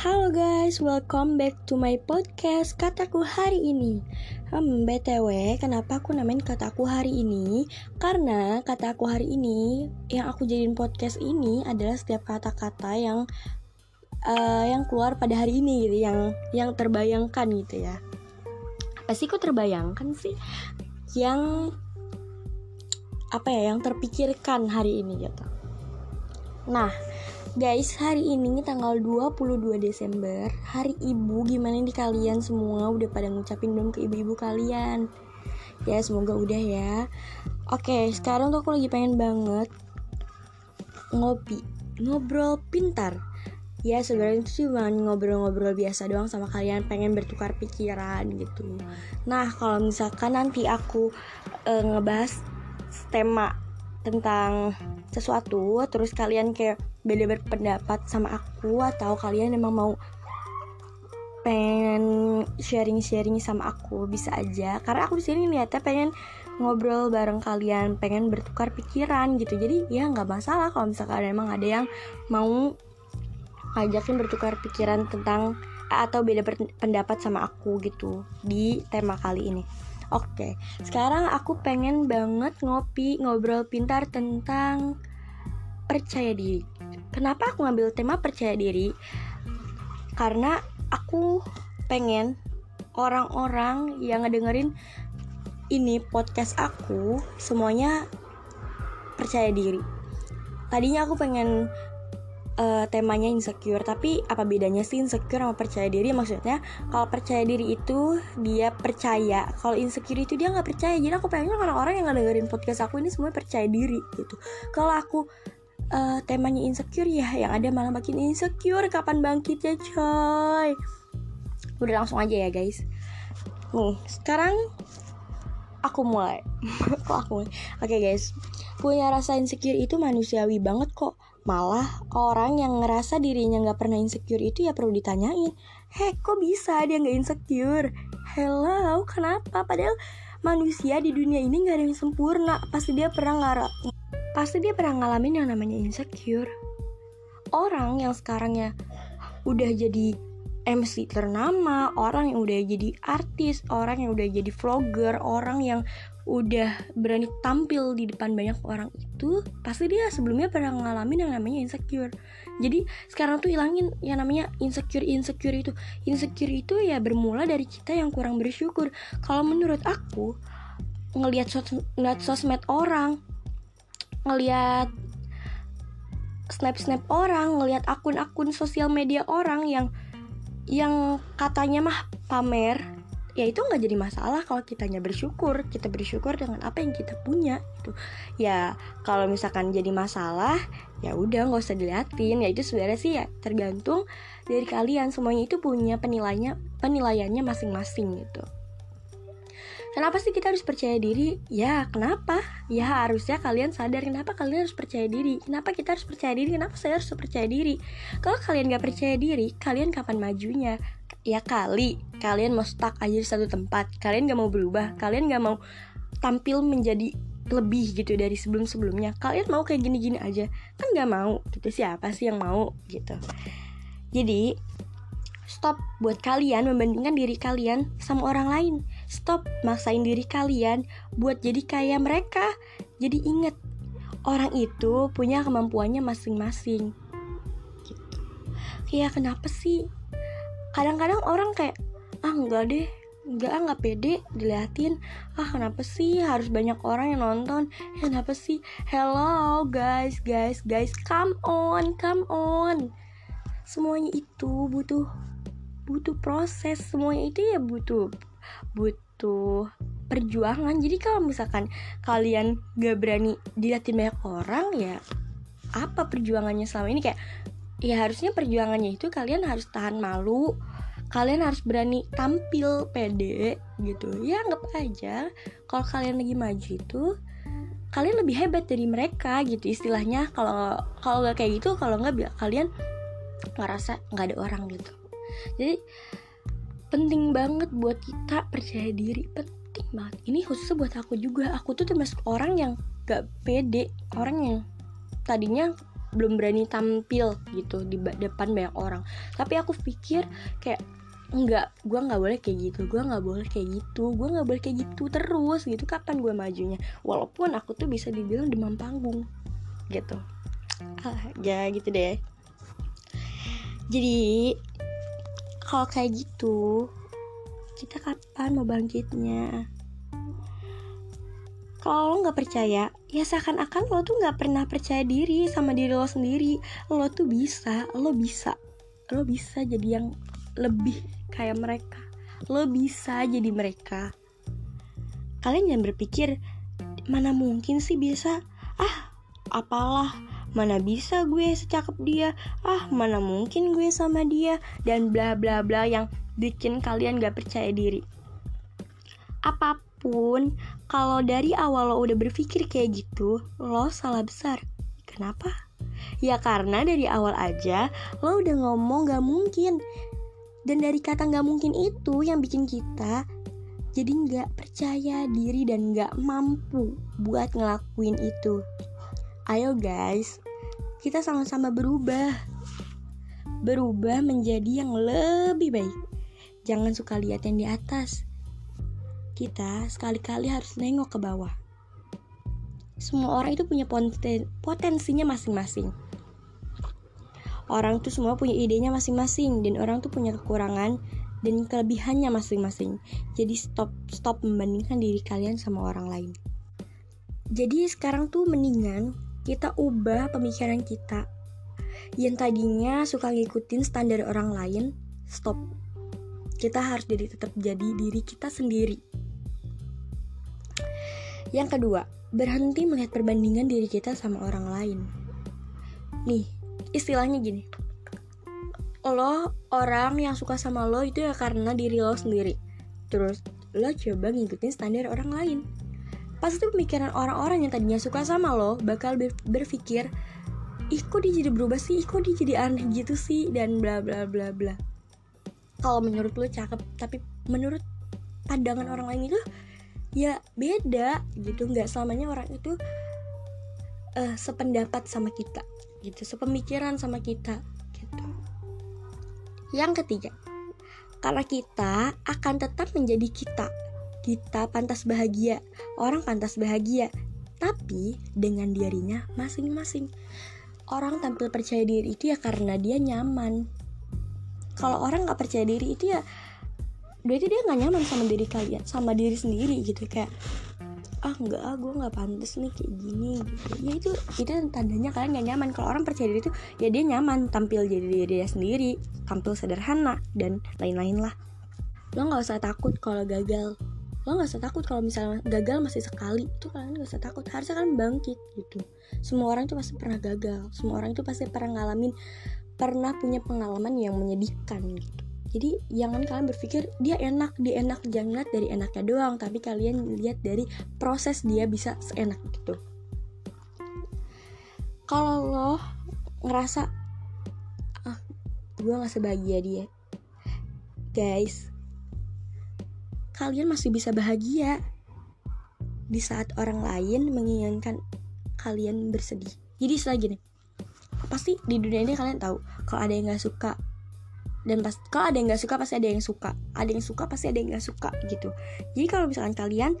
Halo guys, welcome back to my podcast Kataku hari ini Hmm, BTW, kenapa aku namain kataku hari ini? Karena kataku hari ini Yang aku jadiin podcast ini adalah setiap kata-kata yang uh, Yang keluar pada hari ini gitu Yang, yang terbayangkan gitu ya Apa sih kok terbayangkan sih? Yang Apa ya, yang terpikirkan hari ini gitu Nah, Guys, hari ini tanggal 22 Desember, hari ibu. Gimana nih kalian semua? Udah pada ngucapin belum ke ibu-ibu kalian? Ya, semoga udah ya. Oke, sekarang tuh aku lagi pengen banget ngopi, ngobrol pintar. Ya, sebenarnya itu cuma ngobrol-ngobrol biasa doang sama kalian, pengen bertukar pikiran gitu. Nah, kalau misalkan nanti aku uh, ngebahas tema tentang sesuatu terus kalian kayak beda berpendapat sama aku atau kalian emang mau pengen sharing-sharing sama aku bisa aja. Karena aku di sini niatnya pengen ngobrol bareng kalian pengen bertukar pikiran gitu. Jadi ya nggak masalah kalau misalkan emang ada yang mau ngajakin bertukar pikiran tentang atau beda pendapat sama aku gitu di tema kali ini. Oke, sekarang aku pengen banget ngopi ngobrol pintar tentang percaya diri. Kenapa aku ngambil tema percaya diri? Karena aku pengen orang-orang yang ngedengerin ini podcast aku semuanya percaya diri. Tadinya aku pengen uh, temanya insecure tapi apa bedanya sih insecure sama percaya diri maksudnya kalau percaya diri itu dia percaya kalau insecure itu dia nggak percaya jadi aku pengen orang-orang yang dengerin podcast aku ini semua percaya diri gitu kalau aku uh, temanya insecure ya yang ada malah makin insecure kapan bangkitnya coy udah langsung aja ya guys nih sekarang aku mulai kok aku mulai oke okay, guys punya rasa insecure itu manusiawi banget kok Malah orang yang ngerasa dirinya nggak pernah insecure itu ya perlu ditanyain. Heh, kok bisa dia nggak insecure? Hello, kenapa? Padahal manusia di dunia ini nggak ada yang sempurna. Pasti dia pernah ngara pasti dia pernah ngalamin yang namanya insecure. Orang yang sekarangnya udah jadi MC ternama, orang yang udah jadi artis, orang yang udah jadi vlogger, orang yang udah berani tampil di depan banyak orang itu pasti dia sebelumnya pernah ngalamin yang namanya insecure. Jadi sekarang tuh hilangin yang namanya insecure insecure itu. Insecure itu ya bermula dari kita yang kurang bersyukur. Kalau menurut aku ngelihat sos ngeliat sosmed orang ngelihat snap snap orang ngelihat akun-akun sosial media orang yang yang katanya mah pamer ya itu nggak jadi masalah kalau kitanya bersyukur. Kita bersyukur dengan apa yang kita punya gitu. Ya kalau misalkan jadi masalah ya udah nggak usah diliatin. Ya itu sebenarnya sih ya tergantung dari kalian. Semuanya itu punya penilainya penilaiannya masing-masing gitu Kenapa sih kita harus percaya diri? Ya, kenapa? Ya harusnya kalian sadar kenapa kalian harus percaya diri. Kenapa kita harus percaya diri? Kenapa saya harus percaya diri? Kalau kalian gak percaya diri, kalian kapan majunya? ya kali kalian mau stuck aja di satu tempat kalian gak mau berubah kalian gak mau tampil menjadi lebih gitu dari sebelum-sebelumnya kalian mau kayak gini-gini aja kan gak mau gitu siapa sih yang mau gitu jadi stop buat kalian membandingkan diri kalian sama orang lain stop maksain diri kalian buat jadi kayak mereka. Jadi inget orang itu punya kemampuannya masing-masing. Gitu. Ya kenapa sih? Kadang-kadang orang kayak ah enggak deh enggak ah nggak pede diliatin. Ah kenapa sih harus banyak orang yang nonton? Eh, kenapa sih? Hello guys guys guys come on come on. Semuanya itu butuh butuh proses. Semuanya itu ya butuh butuh perjuangan. Jadi kalau misalkan kalian gak berani diliatin banyak orang ya apa perjuangannya selama ini? Kayak ya harusnya perjuangannya itu kalian harus tahan malu kalian harus berani tampil pede gitu. Ya anggap aja kalau kalian lagi maju itu kalian lebih hebat dari mereka gitu istilahnya. Kalau kalau nggak kayak gitu kalau nggak kalian ngerasa nggak ada orang gitu. Jadi penting banget buat kita percaya diri penting banget. Ini khusus buat aku juga. Aku tuh termasuk orang yang gak pede orang yang tadinya belum berani tampil gitu di depan banyak orang. Tapi aku pikir kayak enggak gue nggak boleh kayak gitu gue nggak boleh kayak gitu gue nggak boleh kayak gitu terus gitu. Kapan gue majunya? Walaupun aku tuh bisa dibilang demam panggung gitu. Ah ya gitu deh. Jadi kalau kayak gitu kita kapan mau bangkitnya? Kalau lo nggak percaya ya seakan-akan lo tuh nggak pernah percaya diri sama diri lo sendiri. Lo tuh bisa lo bisa lo bisa jadi yang lebih kayak mereka. Lo bisa jadi mereka. Kalian jangan berpikir mana mungkin sih biasa? Ah apalah mana bisa gue secakep dia ah mana mungkin gue sama dia dan bla bla bla yang bikin kalian gak percaya diri apa pun kalau dari awal lo udah berpikir kayak gitu, lo salah besar. Kenapa? Ya karena dari awal aja lo udah ngomong gak mungkin. Dan dari kata gak mungkin itu yang bikin kita jadi gak percaya diri dan gak mampu buat ngelakuin itu. Ayo guys, kita sama-sama berubah. Berubah menjadi yang lebih baik. Jangan suka lihat yang di atas kita sekali-kali harus nengok ke bawah. Semua orang itu punya poten potensinya masing-masing. Orang tuh semua punya idenya masing-masing dan orang tuh punya kekurangan dan kelebihannya masing-masing. Jadi stop stop membandingkan diri kalian sama orang lain. Jadi sekarang tuh mendingan kita ubah pemikiran kita. Yang tadinya suka ngikutin standar orang lain, stop. Kita harus jadi tetap jadi diri kita sendiri. Yang kedua, berhenti melihat perbandingan diri kita sama orang lain. Nih, istilahnya gini. Lo orang yang suka sama lo itu ya karena diri lo sendiri. Terus lo coba ngikutin standar orang lain. Pasti pemikiran orang-orang yang tadinya suka sama lo bakal berpikir, ih kok dia jadi berubah sih, ih kok dia jadi aneh gitu sih, dan bla bla bla bla. Kalau menurut lo cakep, tapi menurut pandangan orang lain itu ya beda gitu. Nggak selamanya orang itu uh, sependapat sama kita gitu sepemikiran sama kita gitu. Yang ketiga karena kita akan tetap menjadi kita kita pantas bahagia. Orang pantas bahagia tapi dengan dirinya masing-masing. Orang tampil percaya diri itu ya karena dia nyaman. Kalau orang nggak percaya diri itu ya berarti dia nggak nyaman sama diri kalian sama diri sendiri gitu. Kayak ah nggak ah gue nggak pantas nih kayak gini gitu. Ya itu itu tandanya kalian nggak nyaman. Kalau orang percaya diri itu ya dia nyaman tampil jadi diri dia sendiri tampil sederhana dan lain-lain lah. Lo nggak usah takut kalau gagal lo nggak usah takut kalau misalnya gagal masih sekali. Itu kalian nggak usah takut. Harusnya kalian bangkit gitu. Semua orang itu pasti pernah gagal. Semua orang itu pasti pernah ngalamin pernah punya pengalaman yang menyedihkan gitu. Jadi jangan kalian berpikir dia enak dia enak. Jangan lihat dari enaknya doang tapi kalian lihat dari proses dia bisa seenak gitu. Kalau lo ngerasa ah gue nggak sebahagia dia. Guys kalian masih bisa bahagia di saat orang lain menginginkan kalian bersedih. Jadi selagi nih pasti di dunia ini kalian tahu kalau ada yang nggak suka dan pas kalau ada yang nggak suka pasti ada yang suka. Ada yang suka pasti ada yang nggak suka gitu. Jadi kalau misalkan kalian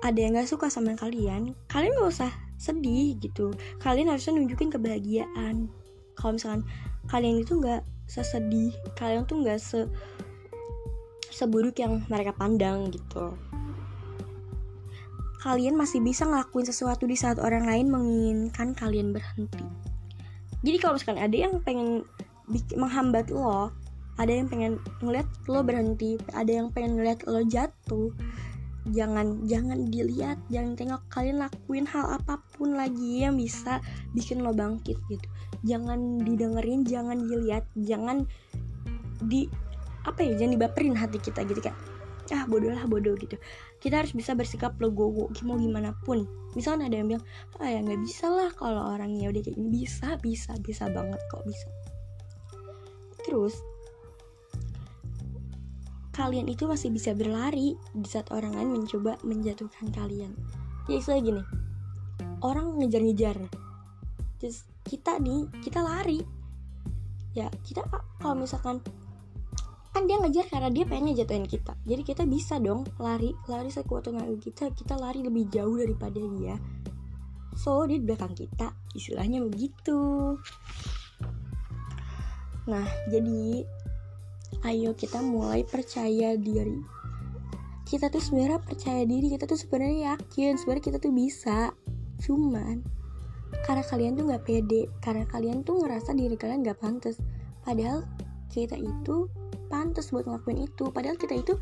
ada yang nggak suka sama kalian kalian gak usah sedih gitu. Kalian harusnya nunjukin kebahagiaan. Kalau misalkan kalian itu nggak sesedih kalian tuh nggak se seburuk yang mereka pandang gitu. Kalian masih bisa ngelakuin sesuatu di saat orang lain menginginkan kalian berhenti. Jadi kalau misalkan ada yang pengen menghambat lo ada yang pengen ngeliat lo berhenti ada yang pengen ngeliat lo jatuh jangan jangan dilihat jangan tengok. Kalian lakuin hal apa pun lagi yang bisa bikin lo bangkit gitu. Jangan didengerin jangan dilihat jangan di apa ya jangan dibaperin hati kita gitu kayak ah bodoh lah bodoh gitu. Kita harus bisa bersikap legowo mau gimana pun. Misalnya ada yang bilang ah ya nggak bisa lah kalau orangnya udah kayak gini. Bisa bisa bisa banget kok bisa. Terus kalian itu masih bisa berlari di saat orang lain mencoba menjatuhkan kalian. Ya istilah gini orang ngejar-ngejar. Just kita nih kita lari. Ya kita kalau misalkan kan dia ngejar karena dia pengen jatuhin kita. Jadi kita bisa dong lari lari sekuat tenaga kita kita lari lebih jauh daripada dia. So dia di belakang kita. Istilahnya begitu. Nah jadi ayo kita mulai percaya diri. Kita tuh sebenarnya percaya diri. Kita tuh sebenarnya yakin sebenarnya kita tuh bisa. Cuman karena kalian tuh nggak pede karena kalian tuh ngerasa diri kalian nggak pantas. Padahal kita itu pantas buat ngelakuin itu. Padahal kita itu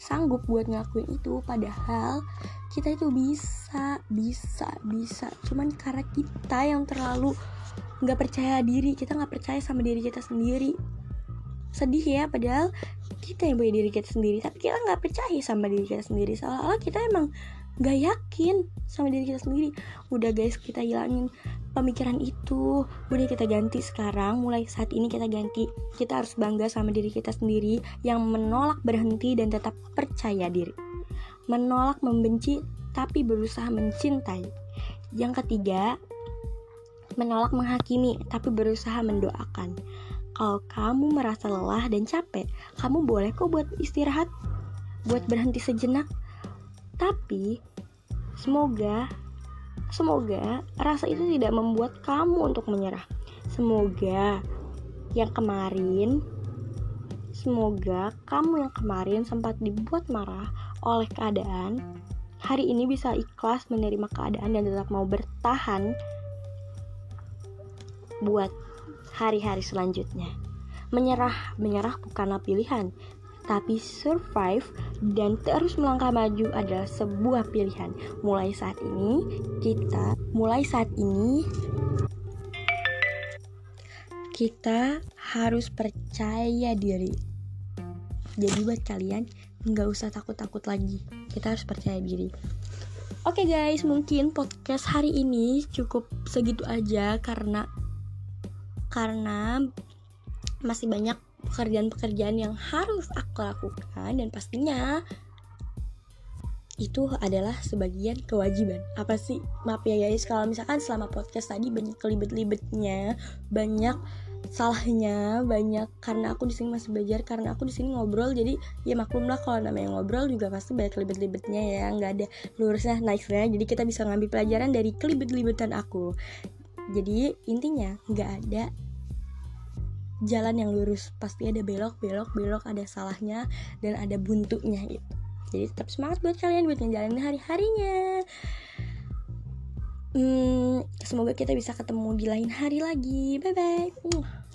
sanggup buat ngelakuin itu. Padahal kita itu bisa bisa bisa. Cuman karena kita yang terlalu nggak percaya diri kita nggak percaya sama diri kita sendiri. Sedih ya padahal kita yang punya diri kita sendiri. Tapi kita nggak percaya sama diri kita sendiri. Seolah-olah kita emang nggak yakin sama diri kita sendiri. Udah guys kita hilangin pemikiran itu. Udah kita ganti sekarang mulai saat ini kita ganti. Kita harus bangga sama diri kita sendiri yang menolak berhenti dan tetap percaya diri. Menolak membenci tapi berusaha mencintai. Yang ketiga menolak menghakimi tapi berusaha mendoakan. Kalau kamu merasa lelah dan capek, kamu boleh kok buat istirahat, buat berhenti sejenak. Tapi semoga semoga rasa itu tidak membuat kamu untuk menyerah. Semoga yang kemarin semoga kamu yang kemarin sempat dibuat marah oleh keadaan hari ini bisa ikhlas menerima keadaan dan tetap mau bertahan buat hari-hari selanjutnya. Menyerah, menyerah bukanlah pilihan, tapi survive dan terus melangkah maju adalah sebuah pilihan. Mulai saat ini, kita mulai saat ini kita harus percaya diri. Jadi buat kalian nggak usah takut-takut lagi. Kita harus percaya diri. Oke okay guys, mungkin podcast hari ini cukup segitu aja karena karena masih banyak pekerjaan-pekerjaan yang harus aku lakukan dan pastinya itu adalah sebagian kewajiban. Apa sih? Maaf ya guys. Kalau misalkan selama podcast tadi banyak kelibet-libetnya banyak salahnya banyak karena aku di sini masih belajar karena aku di sini ngobrol jadi ya maklum lah kalau namanya ngobrol juga pasti banyak kelibet-libetnya ya. Nggak ada lurusnya naiknya jadi kita bisa ngambil pelajaran dari kelibet-libetan aku. Jadi intinya nggak ada jalan yang lurus. Pasti ada belok belok belok ada salahnya dan ada buntunya gitu. Jadi tetap semangat buat kalian buat ngejalanin hari harinya hmm, semoga kita bisa ketemu di lain hari lagi. Bye bye